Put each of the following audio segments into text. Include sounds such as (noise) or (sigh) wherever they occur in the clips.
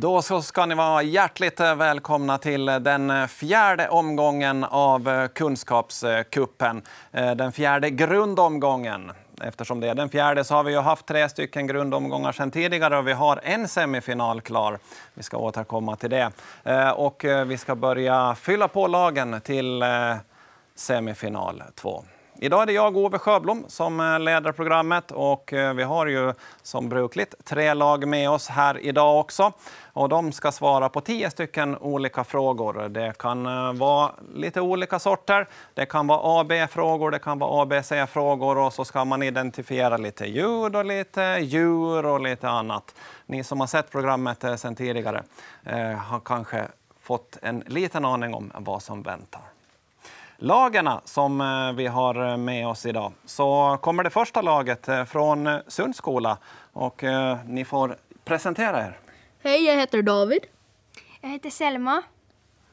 Då så ska ni vara hjärtligt välkomna till den fjärde omgången av Kunskapskuppen. Eh, den fjärde grundomgången. Eftersom det är den fjärde så har vi ju haft tre stycken grundomgångar sedan tidigare och vi har en semifinal klar. Vi ska återkomma till det. Eh, och eh, vi ska börja fylla på lagen till semifinal 2. Idag är det jag, Ove Sjöblom, som eh, leder programmet och eh, vi har ju som brukligt tre lag med oss här idag också. Och de ska svara på tio stycken olika frågor. Det kan eh, vara lite olika sorter. Det kan vara AB-frågor, det kan vara A, B, C-frågor och så ska man identifiera lite ljud och lite djur och lite annat. Ni som har sett programmet sedan tidigare har kanske fått en liten aning om vad som väntar. Lagarna som vi har med oss idag, så kommer det första laget från Sundskola och ni får presentera er. Hej, jag heter David. Jag heter Selma.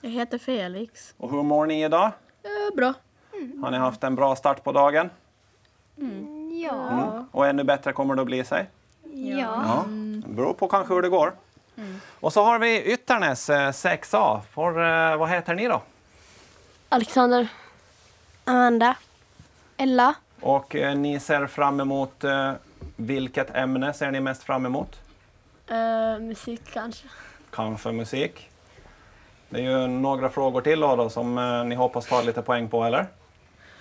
Jag heter Felix. Och hur mår ni idag? Eh, bra. Har ni haft en bra start på dagen? Ja. Mm. Och ännu bättre kommer det att bli sig? Ja. Ja. Det beror på kanske hur det går. Och så har vi Ytternäs 6A. För, vad heter ni då? Alexander. Amanda. Ella. Och eh, ni ser fram emot eh, vilket ämne ser ni mest fram emot? Eh, musik kanske. Kanske musik. Det är ju några frågor till då, då som eh, ni hoppas ta lite poäng på, eller?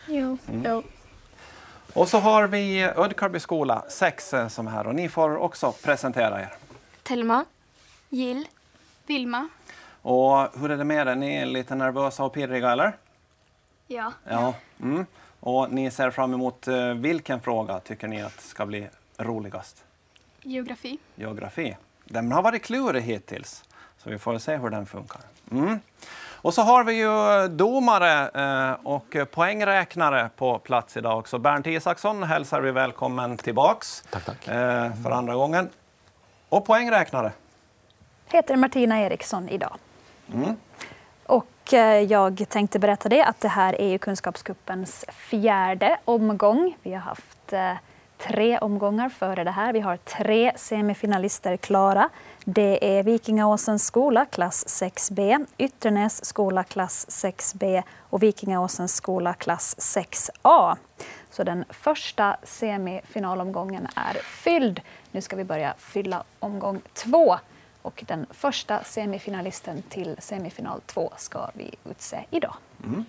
Jo. Jo. Och så har vi Ödkarby skola 6 eh, som är här och ni får också presentera er. Telma. Jill. Vilma. Och hur är det med er? Ni är lite nervösa och pirriga, eller? Ja. Ja. Mm. Och ni ser fram emot eh, vilken fråga tycker ni att ska bli roligast? Geografi. Geografi. Den har varit klurig hittills, så vi får se hur den funkar. Mm. Och så har vi ju domare eh, och poängräknare på plats idag också. Bernt Isaksson hälsar vi välkommen tillbaks Tack, tack. eh, för andra gången. Och poängräknare. heter Martina Eriksson idag. Mm. Och eh, jag tänkte berätta det att det här är ju Kunskapscupens fjärde omgång. Vi har haft eh, tre omgångar före det här. Vi har tre semifinalister klara. Det är Vikingaåsens skola, klass 6B, Ytternäs skola, klass 6B och Vikingaåsens skola, klass 6A. Så den första semifinalomgången är fylld. Nu ska vi börja fylla omgång två. Och den första semifinalisten till semifinal 2 ska vi utse idag. Mm.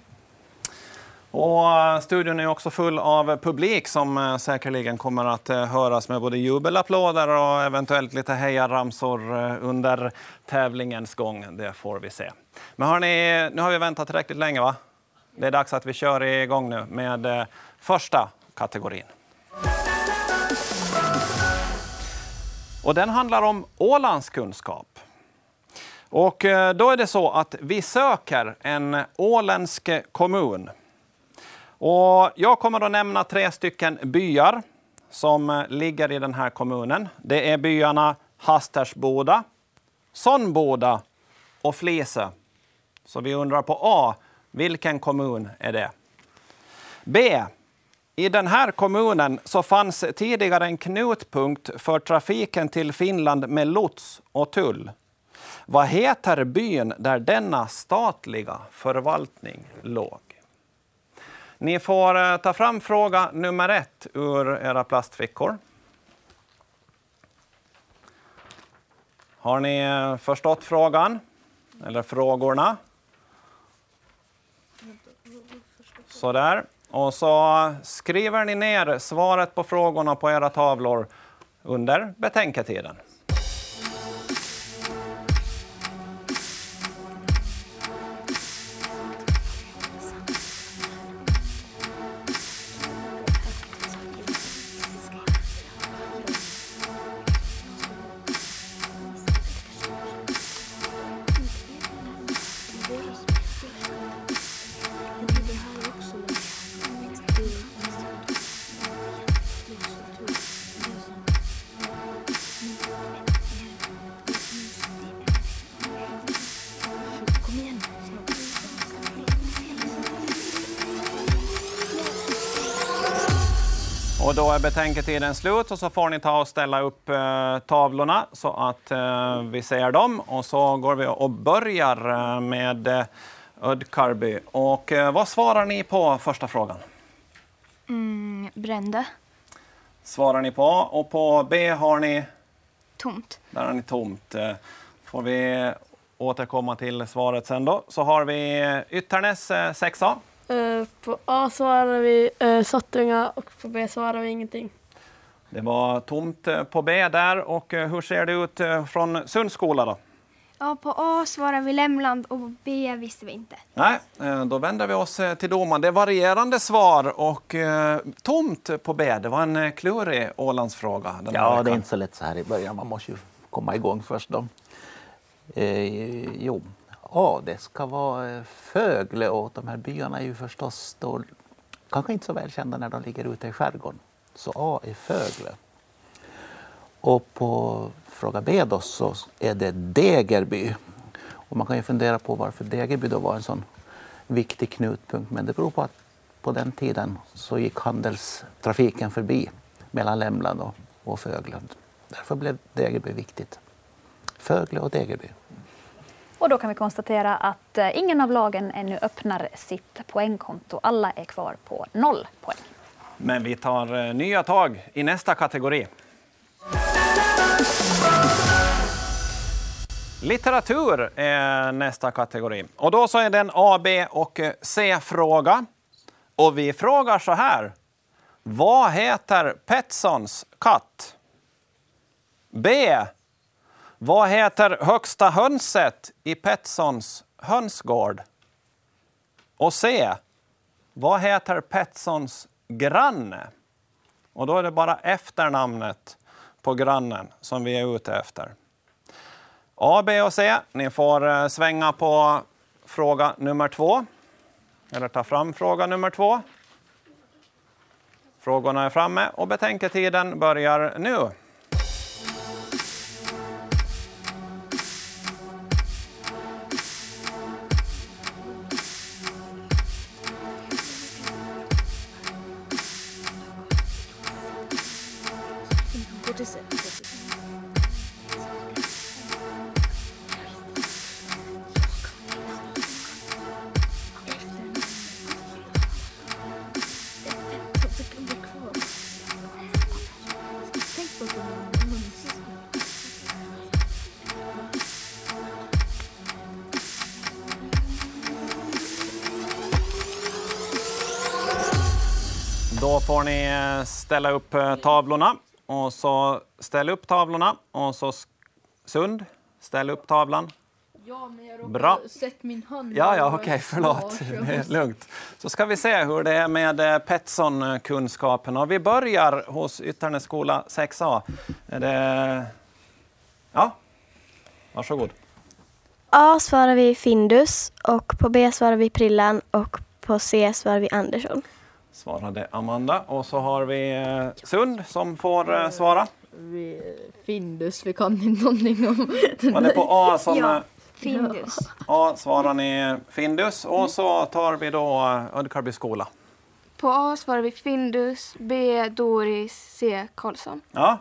Och eh, studion är också full av publik som eh, säkerligen kommer att eh, höras med både jubelapplåder och eventuellt lite hejaramsor under tävlingens gång. Det får vi se. Men hörni, nu har vi väntat tillräckligt länge, va? Det är dags att vi kör igång nu med första kategorin. Och den handlar om Ålandskunskap. Och eh, då är det så att vi söker en åländsk kommun. Och jag kommer att nämna tre stycken byar som eh, ligger i den här kommunen. Det är byarna Hastersboda, Sonboda och Flisö. Så vi undrar på A, vilken kommun är det? B. I den här kommunen så fanns tidigare en knutpunkt för trafiken till Finland med lots och tull. Vad heter byn där denna statliga förvaltning låg? Ni får eh, ta fram fråga nummer ett ur era plastfickor. Har ni eh, förstått frågan? Eller frågorna? Sådär. Och så skriver ni ner svaret på frågorna på era tavlor under betänketiden. Då är betänketiden slut och så får ni ta och ställa upp eh, tavlorna så att eh, vi ser dem. Och så går vi och börjar eh, med eh, Ödkarby. Och eh, vad svarar ni på första frågan? Mm, brände. Svarar ni på A och på B har ni, Tomt. där har ni tomt. Eh, Får vi återkomma till svaret sen då. Så har vi eh, Ytternäs eh, 6A. Eh, på A svarar vi eh, Sottunga och på B svarar vi ingenting. Det var tomt eh, på B där. Och hur ser det ut från Sunds skola då? Ja, på A svarar vi Lämland och på B visste vi inte. Nej, då vänder vi oss till domaren. Det är varierande svar och eh, tomt på B. Det var en klurig Ålandsfråga. Ja, det är inte så lätt så här i början. Man måste ju komma igång först. Då. Eh, jo, ja, det ska vara eh, Fögle och de här byarna är ju förstås då, kanske inte så välkända när de ligger ute i skärgården. Så A är Fögle. Och på fråga B då så är det Degerby. Och man kan ju fundera på varför Degerby då var en sån viktig knutpunkt. Men det beror på att på den tiden så gick handelstrafiken förbi mellan Lämland och, och Därför blev Degerby viktigt. Fögle och Degerby. Och då kan vi konstatera att eh, ingen av lagen ännu öppnar sitt poängkonto. Alla är kvar på noll poäng. Men vi tar eh, nya tag i nästa kategori. Litteratur är nästa kategori. Och då så är det en A, B och eh, C-fråga. Och vi frågar så här. Vad heter Petsons katt? B. Vad heter högsta hönset i Petssons hönsgård? Och C. Vad heter Petssons granne? Och då är det bara efternamnet på grannen som vi är ute efter. A, B och C. Ni får eh, svänga på fråga nummer två. Eller ta fram fråga nummer två. Frågorna är framme och betänketiden börjar nu. Får ni eh, ställa upp eh, tavlorna. Och så ställ upp tavlorna. Och så Sund, ställ upp tavlan. Ja, men jag Bra. sett min hand. Ja, ja, okej, förlåt. (laughs) Det är lugnt. Så ska vi se hur det är med eh, Petson-kunskapen. Och vi börjar hos Ytternäs skola 6A. Är det... Ja, varsågod. A svarar vi Findus och på B svarar vi Prillan och på C svarar vi Andersson. Svarade Amanda. Och så har vi eh, Sund som får eh, svara. Vi, Findus, vi kan inte någonting om (laughs) Var det på A som... Ja. eh, Findus. A svarar ni Findus och så tar vi då Ödkarby skola. På A svarar vi Findus, B Doris, C Karlsson. Ja,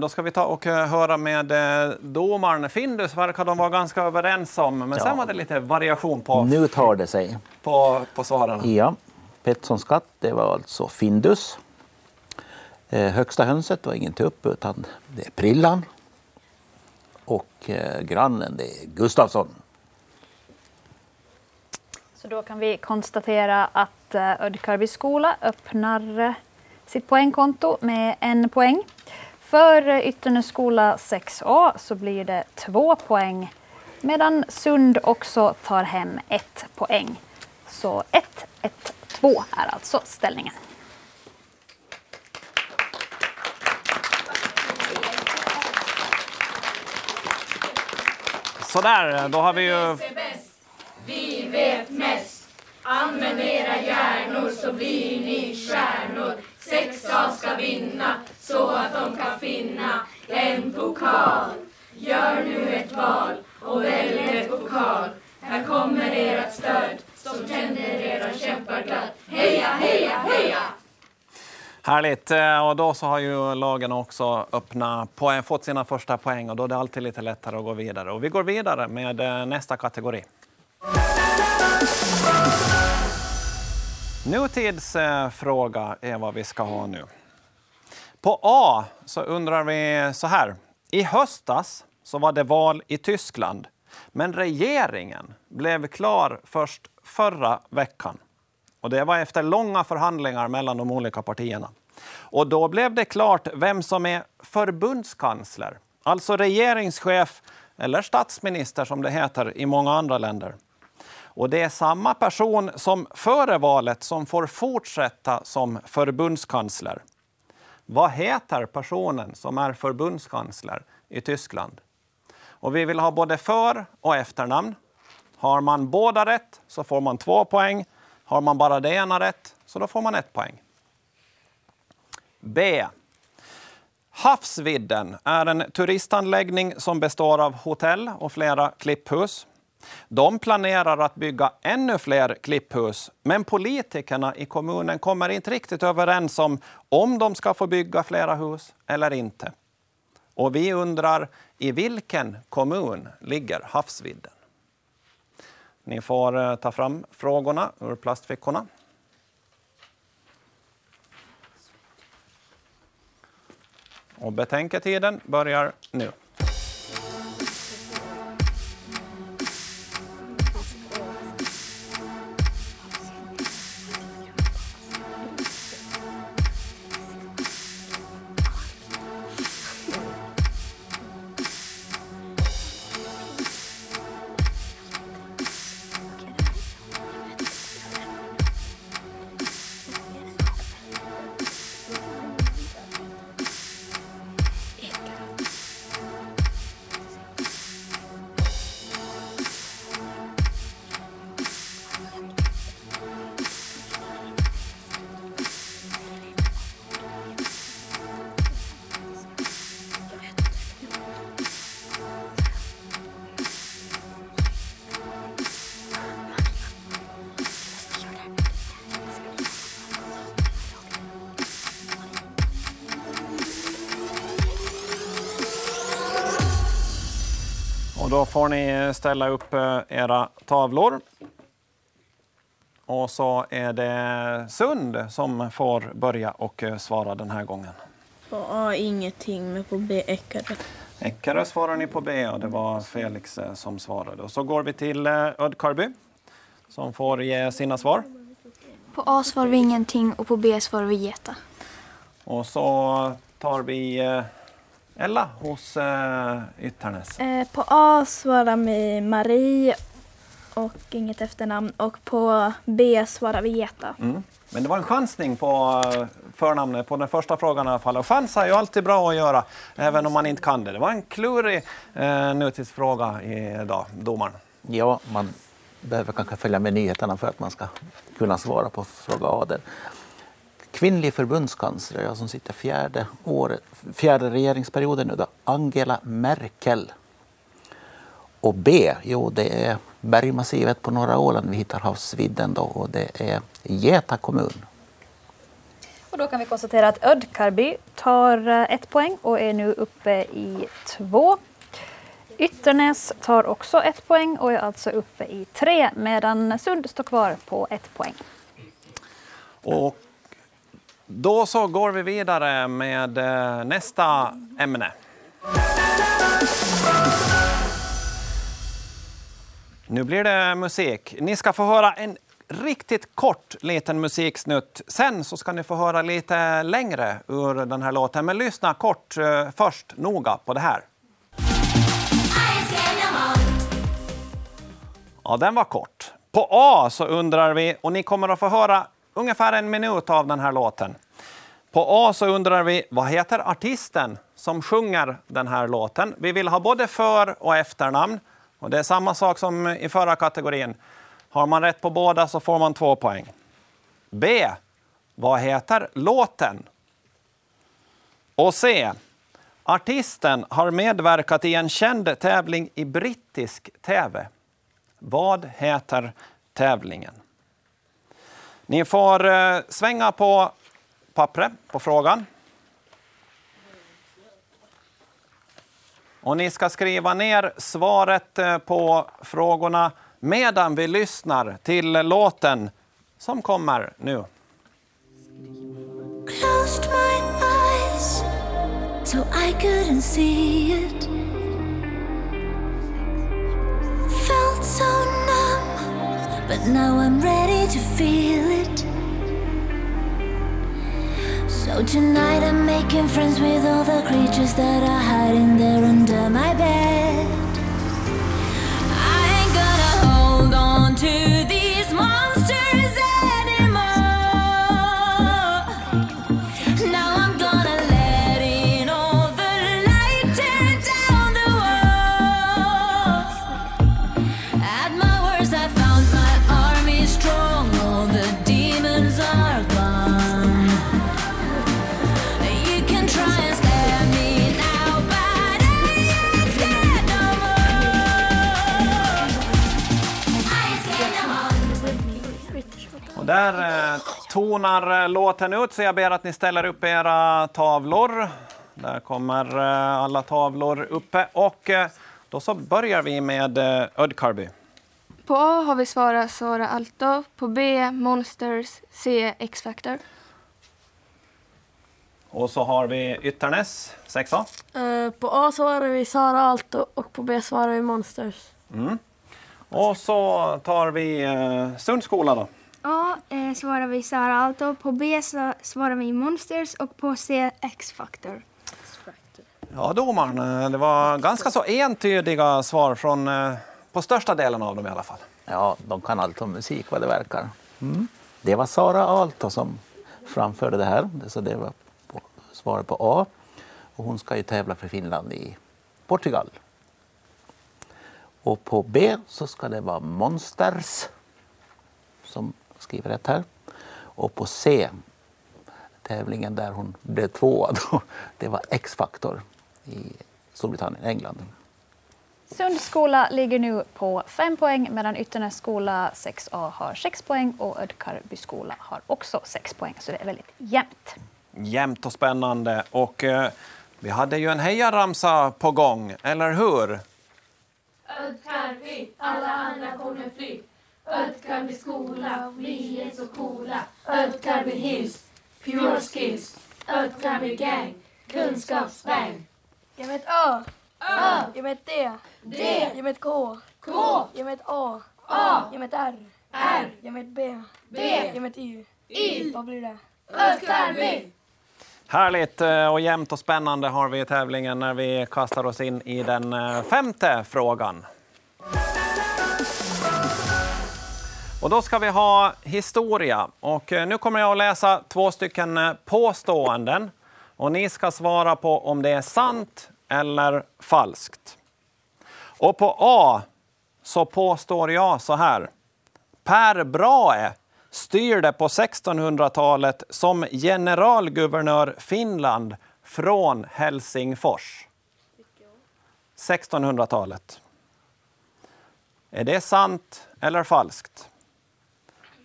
då ska vi ta och höra med domaren. Findus verkar de vara ganska överens om, men sen Ja. var det lite variation på, Nu tar det sig. på, på svaren. Ja, Petterssons katt det var alltså Findus. Eh, högsta hönset var ingen tupp utan det är Prillan. Och eh, grannen det är Gustavsson. Så då kan vi konstatera att eh, Ödkarby skola öppnar eh, sitt poängkonto med en poäng. För eh, Ytternäs skola 6A så blir det två poäng medan Sund också tar hem ett poäng. Så 1-1. Två är alltså ställningen. Sådär, då har vi ju... Vi vet mest. Använd era hjärnor så blir ni stjärnor. Sex av ska vinna så att de kan finna en pokal. Gör nu ett val och välj ett pokal. Här kommer ert stöd som tänder era käppar glatt. Heja, heja, heja! Härligt! Eh, och då så har ju lagen också öppna poäng, eh, fått sina första poäng och då är det alltid lite lättare att gå vidare. Och vi går vidare med eh, nästa kategori. Nutidsfråga är vad vi ska ha nu. På A så undrar vi så här. I höstas så var det val i Tyskland, men regeringen blev klar först förra veckan. Och det var efter långa förhandlingar mellan de olika partierna. Och då blev det klart vem som är förbundskansler, alltså regeringschef eller statsminister som det heter i många andra länder. Och det är samma person som före valet som får fortsätta som förbundskansler. Vad heter personen som är förbundskansler i Tyskland? Och vi vill ha både för och efternamn. Har man båda rätt så får man två poäng. Har man bara det ena rätt så då får man ett poäng. B. Havsvidden är en turistanläggning som består av hotell och flera klipphus. De planerar att bygga ännu fler klipphus, men politikerna i kommunen kommer inte riktigt överens om om de ska få bygga flera hus eller inte. Och vi undrar, i vilken kommun ligger havsvidden? Ni får eh, ta fram frågorna ur plastfickorna. Och betänketiden börjar nu. Då får ni ställa upp eh, era tavlor. Och så är det Sund som får börja och eh, svara den här gången. På A ingenting, men på B Eckerö. Eckerö svarar ni på B och det var Felix eh, som svarade. Och så går vi till Ödkarby som får ge sina svar. På A svarar vi ingenting och på B svarar vi geta. Och så tar vi Ella hos eh, Ytternäs. Eh, på A svarar vi Marie och inget efternamn. Och på B svarar vi Geta. Mm. Men det var en chansning på eh, förnamnet på den första frågan i alla fall. Och chans är ju alltid bra att göra, även om man inte kan det. Det var en klurig eh, nutidsfråga idag, domaren. Ja, man behöver kanske följa med nyheterna för att man ska kunna svara på fråga A. där. Kvinnlig förbundskansler, ja, som sitter fjärde, året, fjärde regeringsperioden nu då, Angela Merkel. Och B, jo det är bergmassivet på norra Åland vi hittar havsvidden då och det är Geta kommun. Och då kan vi konstatera att Ödkarby tar eh, ett poäng och är nu uppe i två. Ytternäs tar också ett poäng och är alltså uppe i tre medan Sund står kvar på ett poäng. Och då så går vi vidare med eh, nästa ämne. Nu blir det musik. Ni ska få höra en riktigt kort liten musiksnutt. Sen så ska ni få höra lite längre ur den här låten. Men lyssna kort eh, först noga på det här. Ja, den var kort. På A så undrar vi, och ni kommer att få höra ungefär en minut av den här låten. På A så undrar vi, vad heter artisten som sjunger den här låten? Vi vill ha både för och efternamn. Och det är samma sak som i förra kategorin. Har man rätt på båda så får man två poäng. B. Vad heter låten? Och C. Artisten har medverkat i en känd tävling i brittisk tv. Vad heter tävlingen? Ni får eh, svänga på pappret på frågan. Och ni ska skriva ner svaret eh, på frågorna medan vi lyssnar till låten som kommer nu. Closed my eyes so I couldn't see it. Felt so but now I'm ready to feel it. So tonight I'm making friends with all the creatures that are hiding there under my bed. Och där eh, tonar eh, låten ut, så jag ber att ni ställer upp era tavlor. Där kommer eh, alla tavlor uppe. Och eh, då så börjar vi med eh, Ödkarby. På A har vi svarat Sara Alto. På B Monsters. C X-Factor. Och så har vi Ytternäs, 6A. Eh, på A svarar vi Sara Alto och på B svarar vi Monsters. Och så tar vi eh, Sundskola då. A eh, svarar vi Sara Alto, på B så svarar vi Monsters och på C X-Factor. Ja, domaren, det var ganska så entydiga svar från, eh, på största delen av dem i alla fall. Ja, de kan allt om musik vad det verkar. Mm. Det var Sara Aalto som framförde det här, så det var på, svaret på A. Och hon ska ju tävla för Finland i Portugal. Och på B så ska det vara Monsters som skriver rätt här. Och på C, tävlingen där hon blev tvåa, då, (laughs) det var X-Factor i Storbritannien, England. Sundskola ligger nu på 5 poäng medan Ytternäs skola 6A har 6 poäng och Ödkarby skola har också 6 poäng. Så det är väldigt jämnt. Jämnt och spännande. Och eh, vi hade ju en hejaramsa på gång, eller hur? Ödkarby, alla andra kommer fly. Ödkarby skola, vi är så coola. Ödkarby hills, pure skills. Ödkarby gang, kunskapsbang. Mig ett Ö. Ö, mig ett D. D, mig ett K. K, mig ett A. A, mig ett R. R, mig ett B. B, mig ett Y. Y. Vad blir det? Ödkarby. Härligt eh, och jämnt och spännande har vi i tävlingen när vi kastar oss in i den eh, femte frågan. Och då ska vi ha historia. Och eh, nu kommer jag att läsa två stycken påståenden. Och ni ska svara på om det är sant eller falskt. Och på A så påstår jag så här. Per Brahe styrde på 1600-talet som generalguvernör Finland från Helsingfors. 1600-talet. Är det sant eller falskt?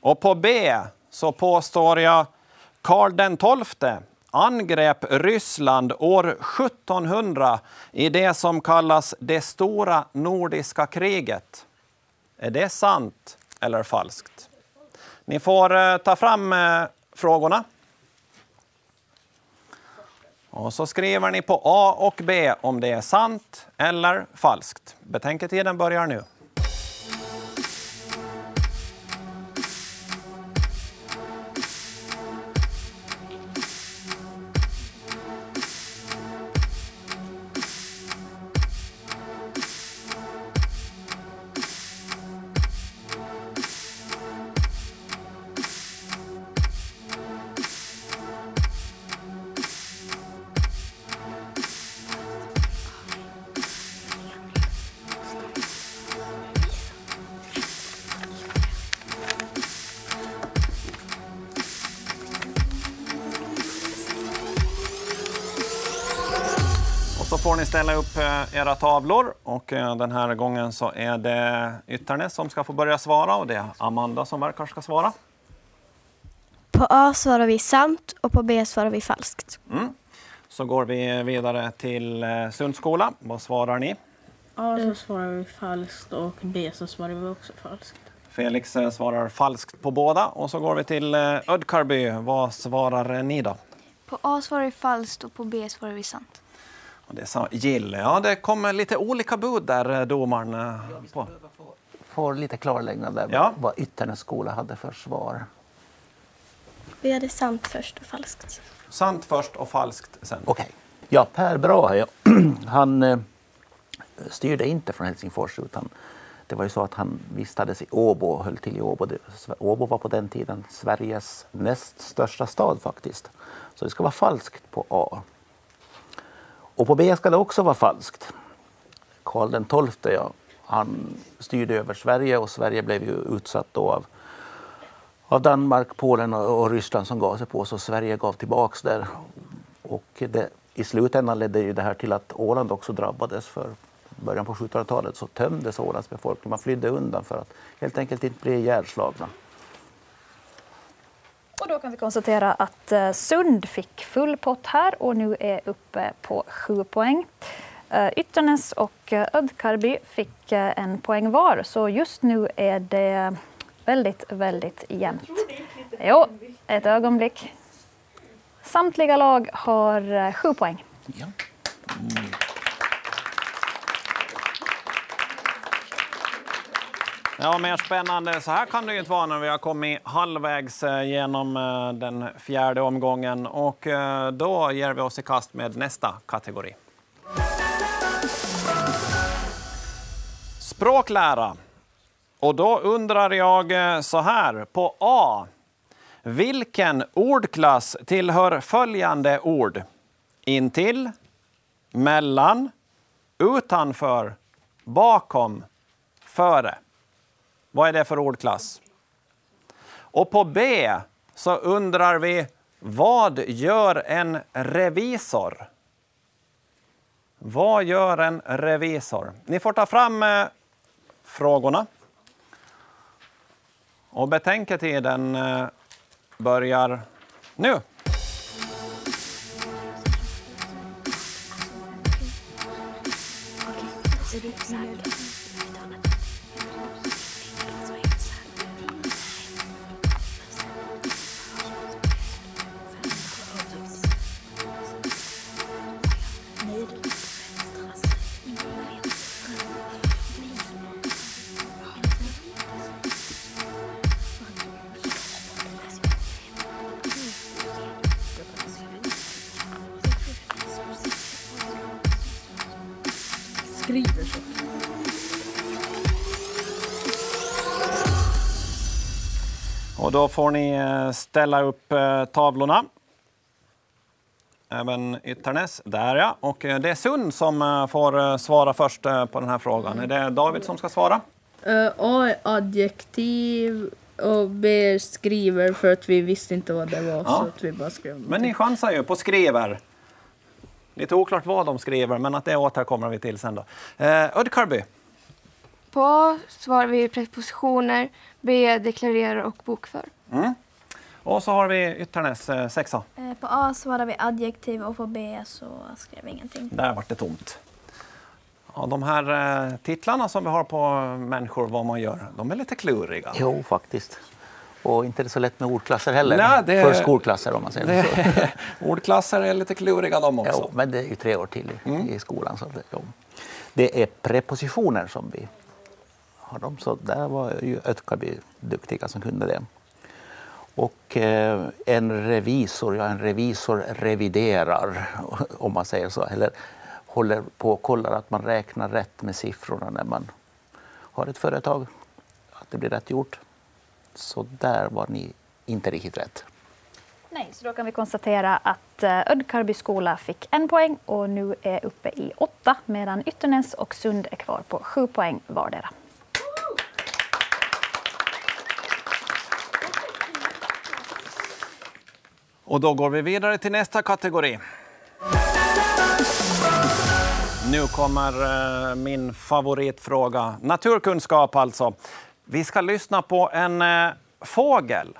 Och på B så påstår jag Karl den XII angrep Ryssland år 1700 i det som kallas det stora nordiska kriget. Är det sant eller falskt? Ni får eh, ta fram eh, frågorna. Och så skriver ni på A och B om det är sant eller falskt. Betänketiden börjar nu. Ställa upp eh, era tavlor. Och eh, den här gången så är det Ytternäs som ska få börja svara och det är Amanda som verkar ska svara. På A svarar vi sant och på B svarar vi falskt. Mm. Så går vi vidare till eh, Sundskola. Vad svarar ni? A så svarar vi falskt och B så svarar vi också falskt. Felix svarar falskt på båda. Och så går vi till Ödkarby. Vad svarar ni då? På A svarar vi falskt och på B svarar vi sant. Det sa Jill. Ja, det kommer lite olika bud där, eh, domaren. eh, På. Får lite klarläggande där Ja. vad Ytternäs skola hade för svar. Vi hade sant först och falskt. Sant först och falskt sen. Okej. Ja, Per Brahe, (clears throat) han eh, styrde inte från Helsingfors utan det var ju så att han vistades i Åbo och höll till i Åbo. Det- Åbo var på den tiden Sveriges näst största stad faktiskt. Så det ska vara falskt på A. Och på B ska det också vara falskt. Karl den XII, ja, han styrde över Sverige och Sverige blev ju utsatt då av, av Danmark, Polen och, och Ryssland som gav sig på så Sverige gav tillbaks där. Och det, i slutändan ledde ju det här till att Åland också drabbades för i början på 1700-talet så tömdes Ålands befolkning. Man flydde undan för att helt enkelt inte bli ihjälslagna. Och då kan vi konstatera att eh, Sund fick full pott här och nu är uppe på sju poäng. Eh, Ytternäs och eh, Ödkarby fick en poäng var, så just nu är det väldigt, väldigt jämnt. Jo, ett ögonblick. Samtliga lag har sju poäng. Ja, mer spännande. Så här kan det ju inte vara när vi har kommit halvvägs eh, genom eh, den fjärde omgången. Och eh, då ger vi oss i kast med nästa kategori. Språklära. Och då undrar jag så här, på A. Vilken ordklass tillhör följande ord? Intill, mellan, utanför, bakom, före. Vad är det för ordklass? Och på B så undrar vi vad gör en revisor? Vad gör en revisor? Ni får ta fram eh, frågorna. Och betänketiden eh, börjar nu. Då får ni eh, ställa upp eh, tavlorna. Även Ytternäs. Där ja. Och eh, det är Sund som får svara först på den här frågan. Är det David som ska svara? A är adjektiv och B är skriver för att vi visste inte vad det var Ja. så att vi bara skrev Men ni chansar ju på skriver. Lite oklart vad de skriver, men att det återkommer vi till sen då. Eh, Ödkarby. På A svarar vi prepositioner, B deklarerar och bokför. Mm. Och så har vi Ytternäs, eh, sexa. Eh, På A svarar vi adjektiv och på B så skrev vi ingenting. Där vart det tomt. Ja, de här eh, titlarna som vi har på människor, vad man gör, de är lite kluriga. Jo, faktiskt. Och inte det så lätt med ordklasser heller. Nej, det- För skolklasser om man säger (laughs) Det, så. ordklasser är lite kluriga de också. Jo, men det är ju tre år till i, Mm. i skolan. Så det, jo. det är prepositioner som vi har. de så där var ju Ötkaby duktiga som kunde det. Och eh, en revisor, ja en revisor reviderar (laughs) om man säger så. Eller håller på och kollar att man räknar rätt med siffrorna när man har ett företag. Att det blir rätt gjort. Så där var ni inte riktigt rätt. Nej, så då kan vi konstatera att eh, Ödkarby skola fick en poäng och nu är uppe i åtta medan Ytternäs och Sund är kvar på sju poäng vardera. Och då går vi vidare till nästa kategori. Nu kommer eh, min favoritfråga. Naturkunskap alltså. Vi ska lyssna på en eh, fågel.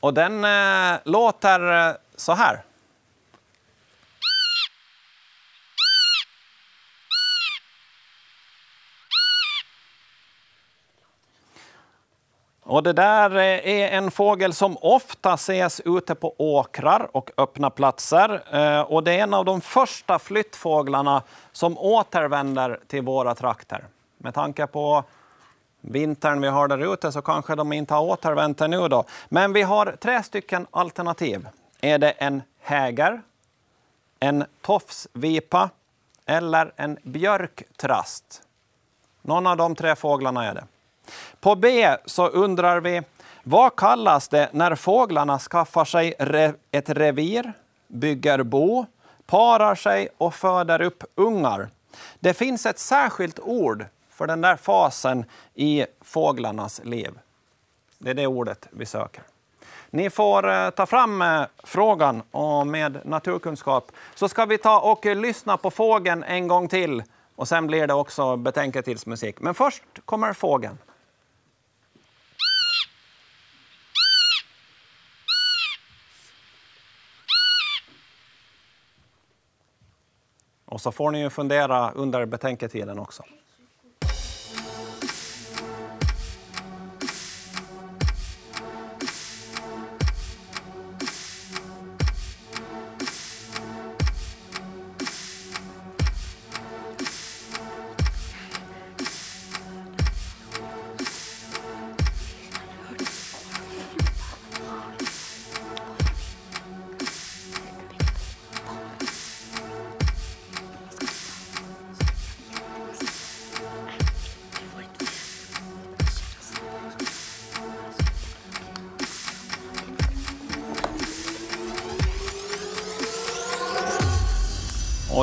Och den eh, låter så här. Och det där eh, är en fågel som ofta ses ute på åkrar och öppna platser. Eh, och det är en av de första flyttfåglarna som återvänder till våra trakter. Med tanke på vintern vi har där ute så kanske de inte har återvänt ännu. Då. Men vi har tre stycken alternativ. Är det en häger, en tofsvipa eller en björktrast? Någon av de tre fåglarna är det. På B så undrar vi, vad kallas det när fåglarna skaffar sig re ett revir, bygger bo, parar sig och föder upp ungar? Det finns ett särskilt ord för den där fasen i fåglarnas liv. Det är det ordet vi söker. Ni får eh, ta fram eh, frågan och med naturkunskap så ska vi ta och lyssna på fågeln en gång till och sen blir det också betänketidsmusik. Men först kommer fågeln. Och så får ni ju fundera under betänketiden också.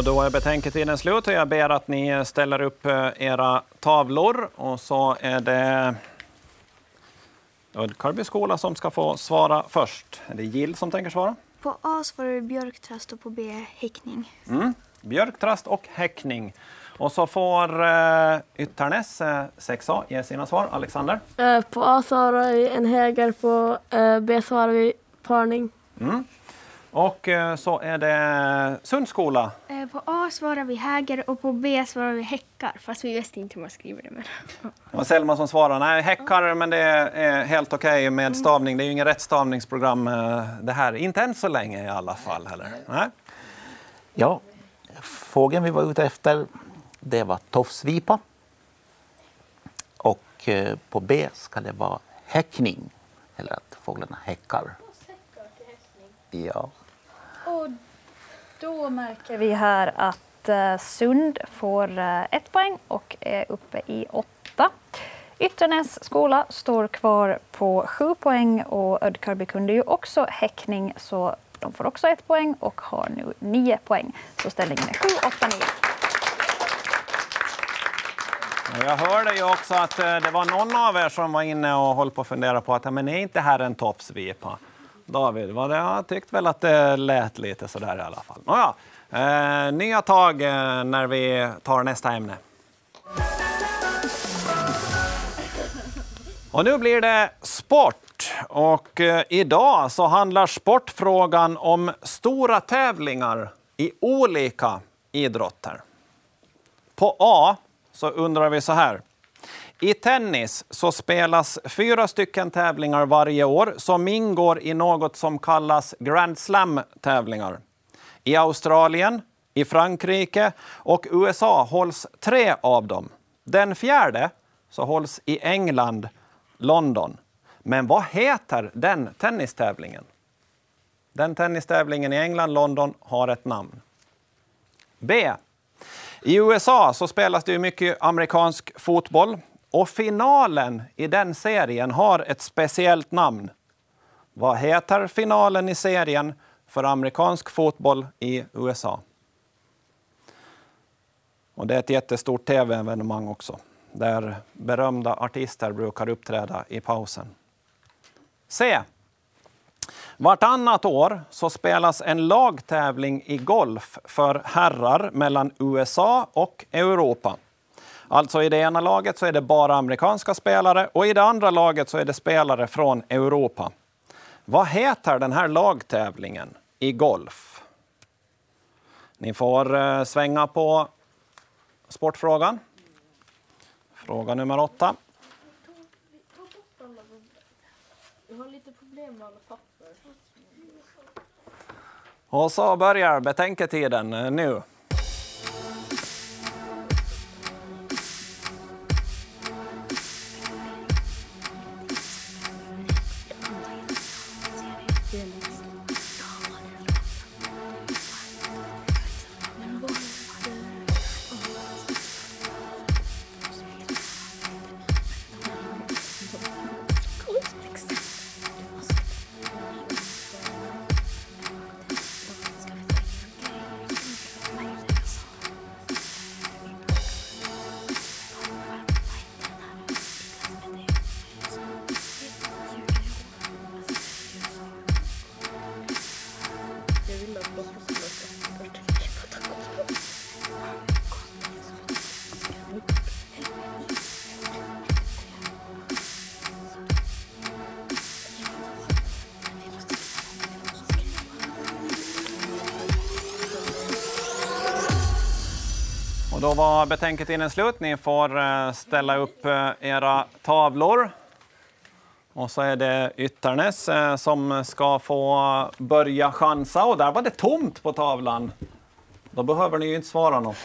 Och då är betänketiden slut och jag ber att ni ställer upp eh, era tavlor. Och så är det Ödkarby skola som ska få svara först. Är det Gill som tänker svara? På A svarar vi björktrast och på B häckning. Mm. Björktrast och häckning. Och så får eh, Ytternäs eh, 6A ge sina svar. Alexander? Eh, På A svarar vi en häger, på eh, B svarar vi parning. Mm. Och eh, så är det Sundsskola. Eh, På A svarar vi häger och på B svarar vi häckar. Fast vi visste inte hur man skriver det. Men... (laughs) Det var Selma som svarade. Nej, häckar, men det är helt okej med stavning. Det är ju inget rättstavningsprogram eh, det här. Inte än så länge i alla fall. Heller. Nej. Ja, fågeln vi var ute efter, det var tofsvipa. Och på B ska det vara häckning, eller att fåglarna häckar. Ja. Och då märker vi här att eh, Sund får eh, ett poäng och är uppe i åtta. Ytternäs skola står kvar på sju poäng och Ödkarby kunde ju också häckning så de får också ett poäng och har nu nio poäng. Så ställningen är sju, åtta, nio. Och Jag hörde ju också att eh, det var någon av er som var inne och höll på att fundera på att men är inte här en tofsvipa? David, vad det, jag tyckte väl att det lät lite sådär i alla fall. Nåja, eh, nya tag eh, när vi tar nästa ämne. Och nu blir det sport. Och eh, idag så handlar sportfrågan om stora tävlingar i olika idrotter. På A så undrar vi så här. I tennis så spelas fyra stycken tävlingar varje år som ingår i något som kallas Grand Slam-tävlingar. I Australien, i Frankrike och USA hålls tre av dem. Den fjärde så hålls i England, London. Men vad heter den tennistävlingen? Den tennistävlingen i England, London har ett namn. B. I USA så spelas det ju mycket amerikansk fotboll och finalen i den serien har ett speciellt namn. Vad heter finalen i serien för amerikansk fotboll i USA? Och det är ett jättestort tv-evenemang också, där berömda artister brukar uppträda i pausen. C. Vartannat år så spelas en lagtävling i golf för herrar mellan USA och Europa. Alltså i det ena laget så är det bara amerikanska spelare och i det andra laget så är det spelare från Europa. Vad heter den här lagtävlingen i golf? Ni får eh, svänga på sportfrågan. Fråga nummer åtta. Och så börjar betänketiden eh, nu. Då var betänketiden slut. Ni får eh, ställa upp eh, era tavlor. Och så är det Ytternäs eh, som ska få börja chansa. Och där var det tomt på tavlan. Då behöver ni ju inte svara något.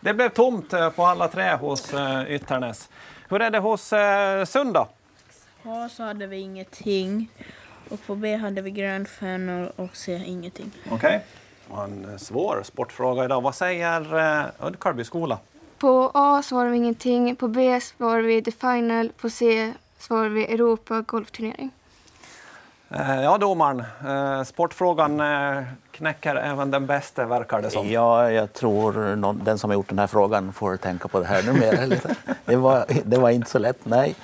Det blev tomt på alla tre hos Ytternäs. Hur är det hos Sund då? A så hade vi ingenting. Och på B hade vi grönfönor och C ingenting. Okej. Och En eh, svår sportfråga idag. Vad säger eh, Uddkarby skola? På A svarar vi ingenting, på B svarar vi The Final, på C svarar vi Europa golfturnering. Eh, Ja, domaren. eh, Sportfrågan knäcker även den bästa, verkar det som. Ja, jag tror någon, den som har gjort den här frågan får tänka på det här numera. (laughs) lite. det, var, det var inte så lätt, nej.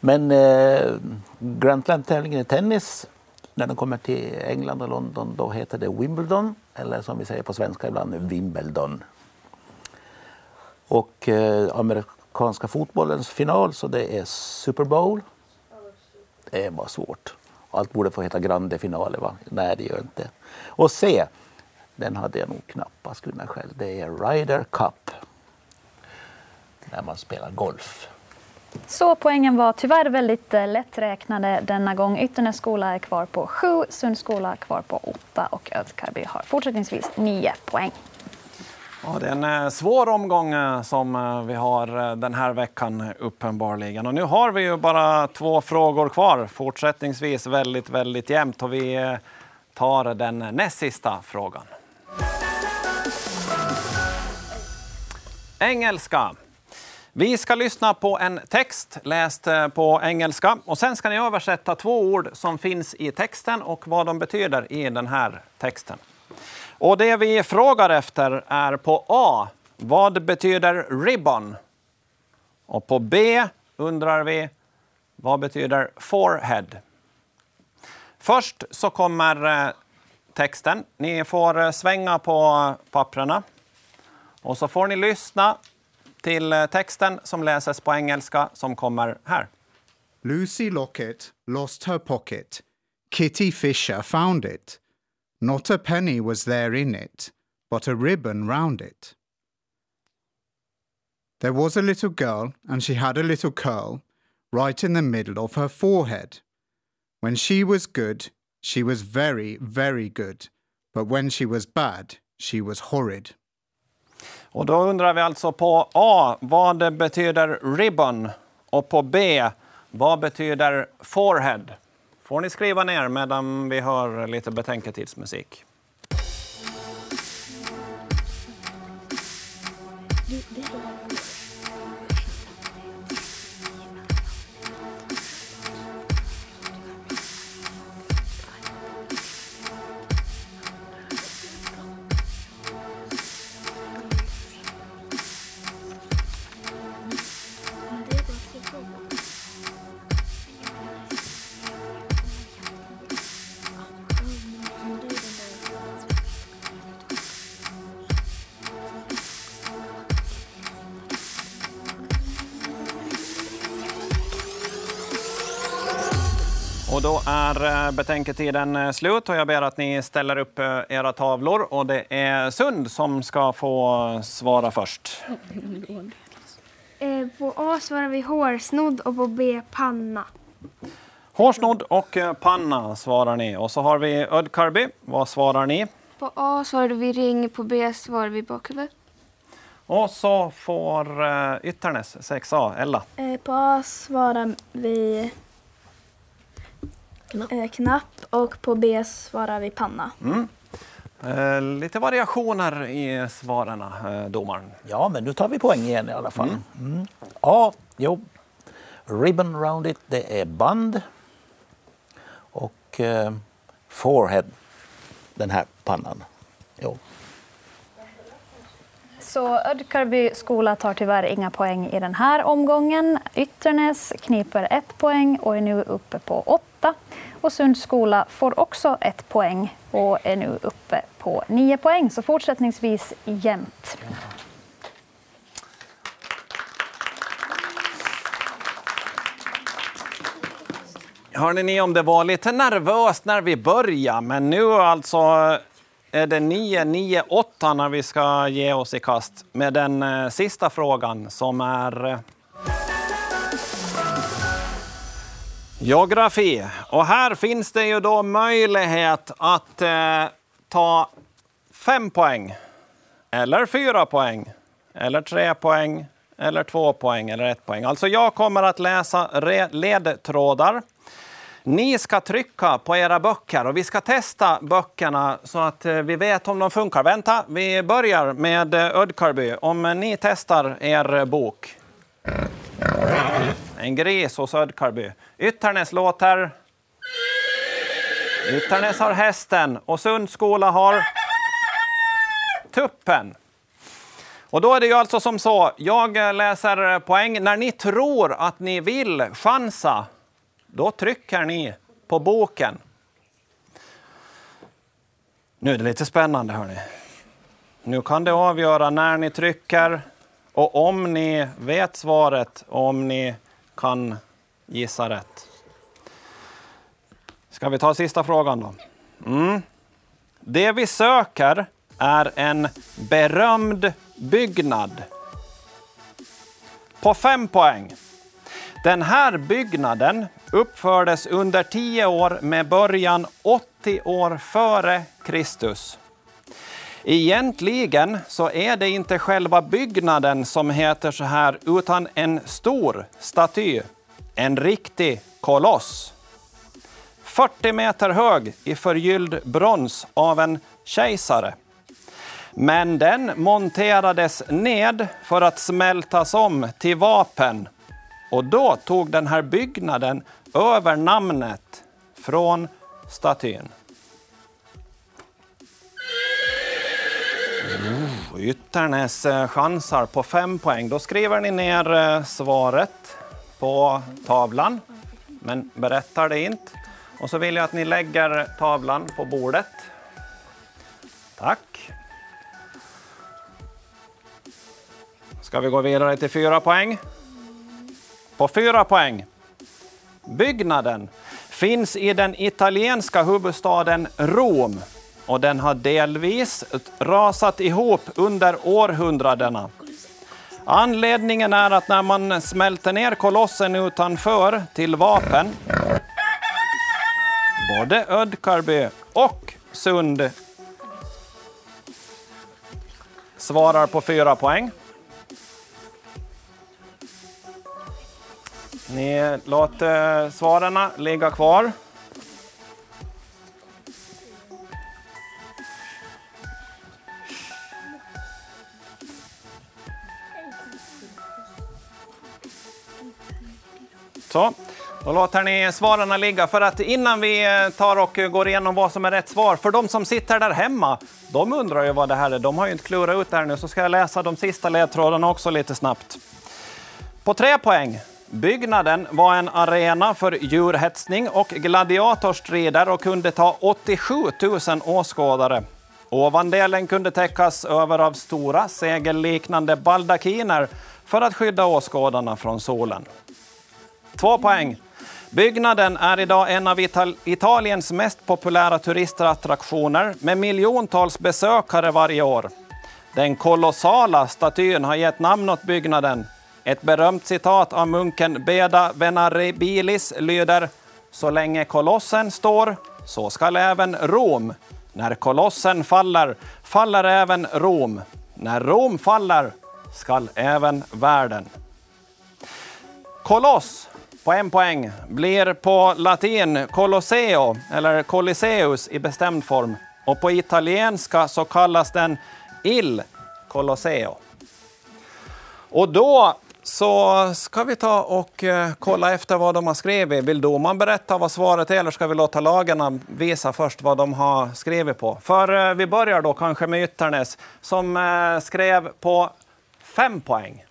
Men eh, Grand Slam-tävlingen i tennis, när den kommer till England och London, då heter det Wimbledon. Eller som vi säger på svenska ibland, Wimbledon. Och eh, amerikanska fotbollens final, så det är Super Bowl. Det var svårt. Allt borde få heta Grande Finale, va? Nej, det gör inte. Och C, den hade jag nog knappast kunnat själv. Det är Ryder Cup. När man spelar golf. Så poängen var tyvärr väldigt eh, lätträknade denna gång. Ytternäs skola är kvar på sju, Sunds skola kvar på åtta och Ödkarby har fortsättningsvis nio poäng. Ja, det är en eh, svår omgång eh, som vi har den här veckan uppenbarligen. Och nu har vi ju bara två frågor kvar. Fortsättningsvis väldigt, väldigt jämnt. Och vi tar den näst sista frågan. Engelska. Vi ska lyssna på en text läst eh, på engelska. Och sen ska ni översätta två ord som finns i texten och vad de betyder i den här texten. Och det vi frågar efter är på A. Vad betyder ribbon? Och på B undrar vi vad betyder forehead? Först så kommer eh, texten. Ni får eh, svänga på papprena. Och så får ni lyssna till eh, texten som läses på engelska som kommer här. Lucy Lockett lost her pocket. Kitty Fisher found it. Not a penny was there in it, but a ribbon round it. There was a little girl, and she had a little curl right in the middle of her forehead. When she was good, she was very, very good, but when she was bad, she was horrid. Och då undrar vi alltså på A vad det betyder ribbon och på B vad betyder forehead. får ni skriva ner medan vi hör lite betänketidsmusik. Betänketiden eh, slut och jag ber att ni ställer upp eh, era tavlor. Och det är Sund som ska få svara först. Eh, på A svarar vi hårsnodd och på B panna. Hårsnodd och panna svarar ni. Och så har vi Ödkarby. Vad svarar ni? På A svarade vi ring, på B svarade vi bakhuvud. Och så får Ytternäs 6A. Ella. På A svarar vi eh, knapp och på B svarar vi panna. Mm. Eh, lite variationer i svaren, eh, domaren. Ja, men nu tar vi poäng igen i alla fall. Mm. Ja, jo. Ribbon round it, det är band. Och eh, forehead, den här pannan. Jo. Så Ödkarby skola tar tyvärr inga poäng i den här omgången. Ytternäs kniper ett poäng och är nu uppe på åtta. Och Sunds skola får också ett poäng och är nu uppe på nio poäng. Så fortsättningsvis jämnt. Hörde ni om det var lite nervöst när vi började, men nu alltså är det 9-9-8 när vi ska ge oss i kast med den eh, sista frågan som är eh, geografi. Och här finns det ju då möjlighet att eh, ta fem poäng, eller fyra poäng, eller tre poäng, eller två poäng, eller ett poäng. Alltså jag kommer att läsa ledtrådar. Ni ska trycka på era böcker och vi ska testa böckerna så att eh, vi vet om de funkar. Vänta, vi börjar med eh, Ödkarby. Om eh, ni testar er bok. En gris hos Ödkarby. Ytternäs låter... Ytternäs har hästen och Sundskola har tuppen. Och då är det ju alltså som så, jag läser poäng. När ni tror att ni vill chansa, då trycker ni på boken. Nu är det lite spännande, hörni. Nu kan det avgöra när ni trycker och om ni vet svaret och om ni kan gissa rätt. Ska vi ta sista frågan då? Mm. Det vi söker är en berömd byggnad. På fem poäng. Den här byggnaden uppfördes under tio år med början 80 år före Kristus. Egentligen så är det inte själva byggnaden som heter så här, utan en stor staty. En riktig koloss. 40 meter hög i förgylld brons av en kejsare. Men den monterades ned för att smältas om till vapen. Och då tog den här byggnaden över namnet från statyn. Oh, Ytternäs eh, chansar på fem poäng. Då skriver ni ner eh, svaret på tavlan, men berättar det inte. Och så vill jag att ni lägger tavlan på bordet. Tack. Ska vi gå vidare till fyra poäng? På fyra poäng. Byggnaden finns i den italienska huvudstaden Rom och den har delvis rasat ihop under århundradena. Anledningen är att när man smälter ner kolossen utanför till vapen både Ödkarby och Sund svarar på fyra poäng. Ni låter eh, svaren ligga kvar. Så, då låter ni svaren ligga. För att innan vi eh, tar och går igenom vad som är rätt svar, för de som sitter där hemma, de undrar ju vad det här är. De har ju inte klurat ut det här nu, så ska jag läsa de sista ledtrådarna också lite snabbt. På tre poäng. Byggnaden var en arena för djurhetsning och gladiatorstrider och kunde ta 87 000 åskådare. Ovandelen kunde täckas över av stora segelliknande baldakiner för att skydda åskådarna från solen. Två poäng. Byggnaden är idag en av Ital- Italiens mest populära turistattraktioner med miljontals besökare varje år. Den kolossala statyn har gett namn åt byggnaden. Ett berömt citat av munken Beda Venarebilis lyder Så länge kolossen står, så skall även Rom. När kolossen faller, faller även Rom. När Rom faller, skall även världen. Koloss på en poäng blir på latin Colosseo eller Colosseus i bestämd form. Och på italienska så kallas den Il Colosseo. Och då så ska vi ta och eh, kolla efter vad de har skrivit. Vill domaren berätta vad svaret är eller ska vi låta lagarna visa först vad de har skrivit på? För eh, vi börjar då kanske med Ytternäs som eh, skrev på fem poäng.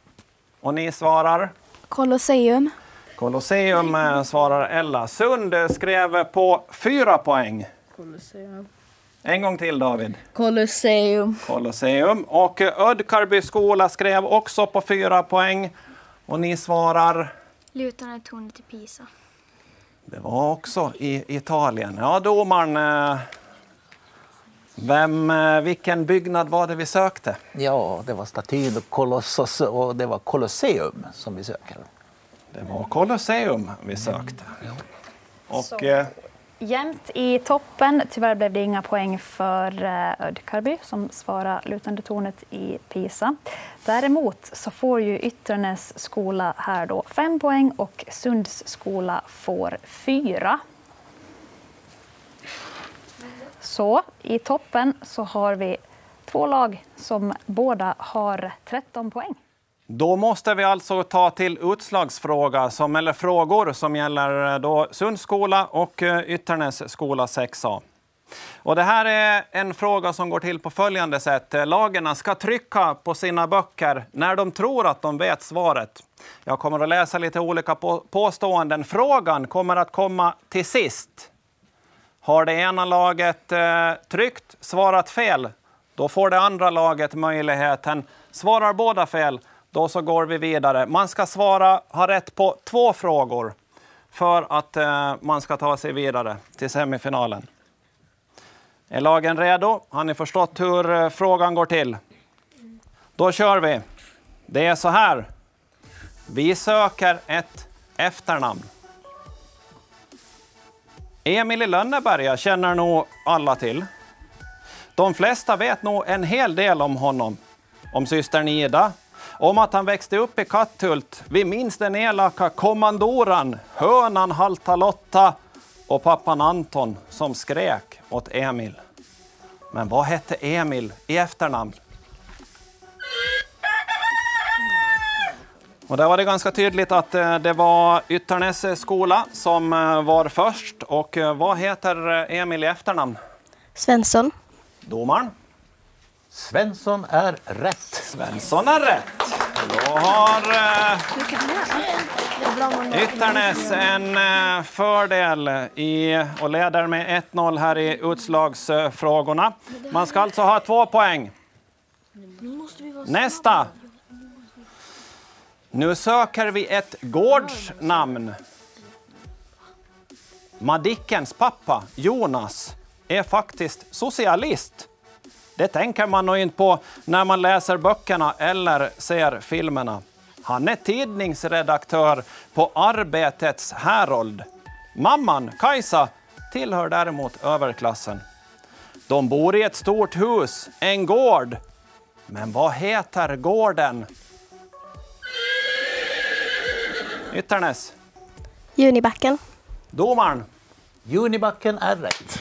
Och ni svarar? Colosseum. Colosseum svarar Ella. Sund skrev på fyra poäng. Colosseum. En gång till David. Colosseum. Colosseum. Och Ödkarby skola skrev också på fyra poäng. Och ni svarar? Lutande tornet i Pisa. Det var också i Italien. Ja, domaren. eh, Vem, eh, vilken byggnad var det vi sökte? Ja, det var statyn och Kolossos och det var Colosseum som vi söker. Det var Colosseum vi sökte. Och Så. eh, Jämnt i toppen. Tyvärr blev det inga poäng för eh, Ödkarby som svarar lutande tornet i Pisa. Däremot så får ju Ytternäs skola här då fem poäng och Sunds skola får fyra. Så i toppen så har vi två lag som båda har 13 poäng. Då måste vi alltså ta till utslagsfråga, som, eller frågor som gäller eh, då Sunds skola och eh, Ytternäs skola 6A. Och det här är en fråga som går till på följande sätt. Eh, Lagerna ska trycka på sina böcker när de tror att de vet svaret. Jag kommer att läsa lite olika på- påståenden. Frågan kommer att komma till sist. Har det ena laget eh, tryckt, svarat fel, då får det andra laget möjligheten. Svarar båda fel, då så går vi vidare. Man ska svara, ha rätt på två frågor för att eh, man ska ta sig vidare till semifinalen. Är lagen redo? Har ni förstått hur eh, frågan går till? Då kör vi. Det är så här. Vi söker ett efternamn. Emil i Lönneberga känner nog alla till. De flesta vet nog en hel del om honom. Om systern Ida, om att han växte upp i Katthult. Vi minns den elaka kommandoran, hönan Halta Lotta och pappan Anton som skrek åt Emil. Men vad hette Emil i efternamn? Och där var det ganska tydligt att eh, det var Ytternäs skola som eh, var först. Och eh, vad heter Emil i efternamn? Svensson. Domaren? Svensson är rätt. Svensson är rätt. Då har eh, Ytternäs en eh, fördel i, och leder med 1-0 här i utslagsfrågorna. Man ska alltså ha två poäng. Nästa. Nu söker vi ett gårdsnamn. Madickens pappa, Jonas, är faktiskt socialist. Det tänker man nog inte på när man läser böckerna eller ser filmerna. Han är tidningsredaktör på Arbetets Härold. Mamman, Kajsa, tillhör däremot överklassen. De bor i ett stort hus, en gård. Men vad heter gården? Ytternäs. Junibacken. Domaren. Junibacken är rätt.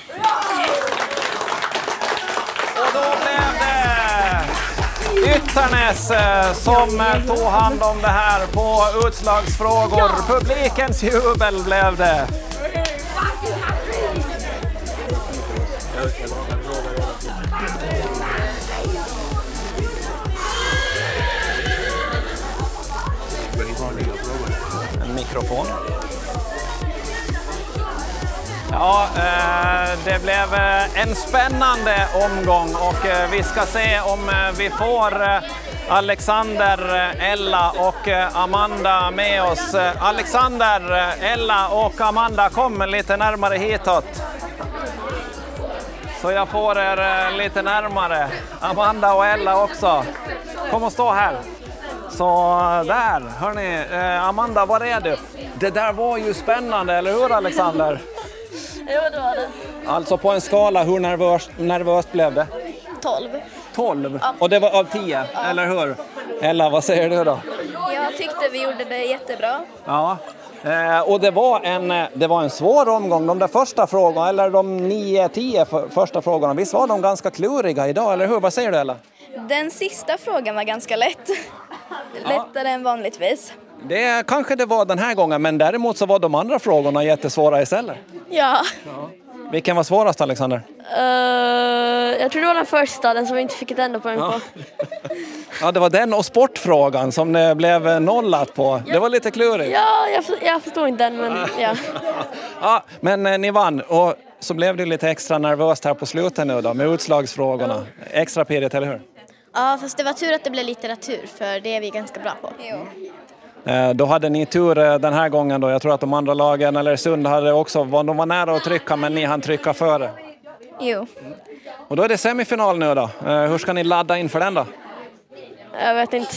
Ytternäs eh, som eh, tog hand om det här på utslagsfrågor. Publikens jubel blev det. En mikrofon. Ja, eh, det blev eh, en spännande omgång och eh, vi ska se om vi får Alexander, Ella och Amanda med oss. Alexander, Ella och Amanda, kom lite närmare hitåt. Så jag får er lite närmare. Amanda och Ella också. Kom och stå här. Så där, hörni. Amanda, var är du? Det där var ju spännande, eller hur Alexander? Jo, det var det. Alltså på en skala, hur nervöst, nervöst blev det? 12. 12? Och det var av 10, eller hur? Ella, vad säger du då? Jag tyckte vi gjorde det jättebra. Ja. Eh, och det var, en, eh, det var en svår omgång. De där första frågorna, eller de 9-10 för- första frågorna, visst var de ganska kluriga idag, eller hur? Vad säger du Ella? Den sista frågan var ganska lätt. Lättare än vanligtvis. Det kanske det var den här gången, men däremot så var de andra frågorna jättesvåra istället. Ja. Vilken var svårast Alexander? Eh, jag tror det var den första, den som vi inte fick ett enda poäng på. (laughs) Ja, det var den och sportfrågan som det blev nollat på. Det var lite klurigt. Ja, jag, för- jag förstår inte den, men ja. (laughs) Ja, men eh, ni vann och så blev det lite extra nervöst här på slutet nu då med utslagsfrågorna. Extra pirrigt, eller hur? Ja, fast det var tur att det blev litteratur för det är vi ganska bra på. Eh, Då hade ni tur eh, den här gången då. Jag tror att de andra lagen, eller Sund hade också, de var nära att trycka men ni hann trycka före. Jo. Och då är det semifinal nu då. Eh, Hur ska ni ladda inför den då? Jag vet inte.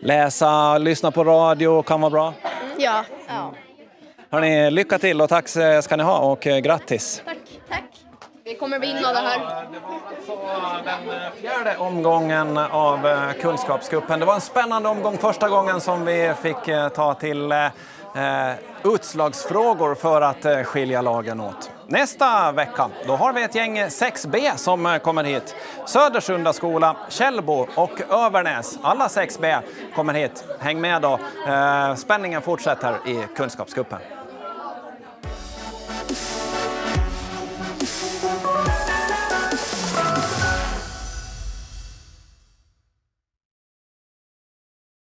Läsa, lyssna på radio kan vara bra. Ja. ja. Hörrni, lycka till och tack eh, ska ni ha och eh, grattis. Vi kommer vinna det här. Det var alltså den eh, Fjärde omgången av eh, Kunskapscupen. Det var en spännande omgång första gången som vi fick eh, ta till utslagsfrågor för att skilja lagen åt. Nästa vecka då har vi ett gäng 6B som kommer hit. Södersunda skola, Källbo och Övernäs. Alla 6B kommer hit. Häng med då. Spänningen fortsätter i Kunskapscupen.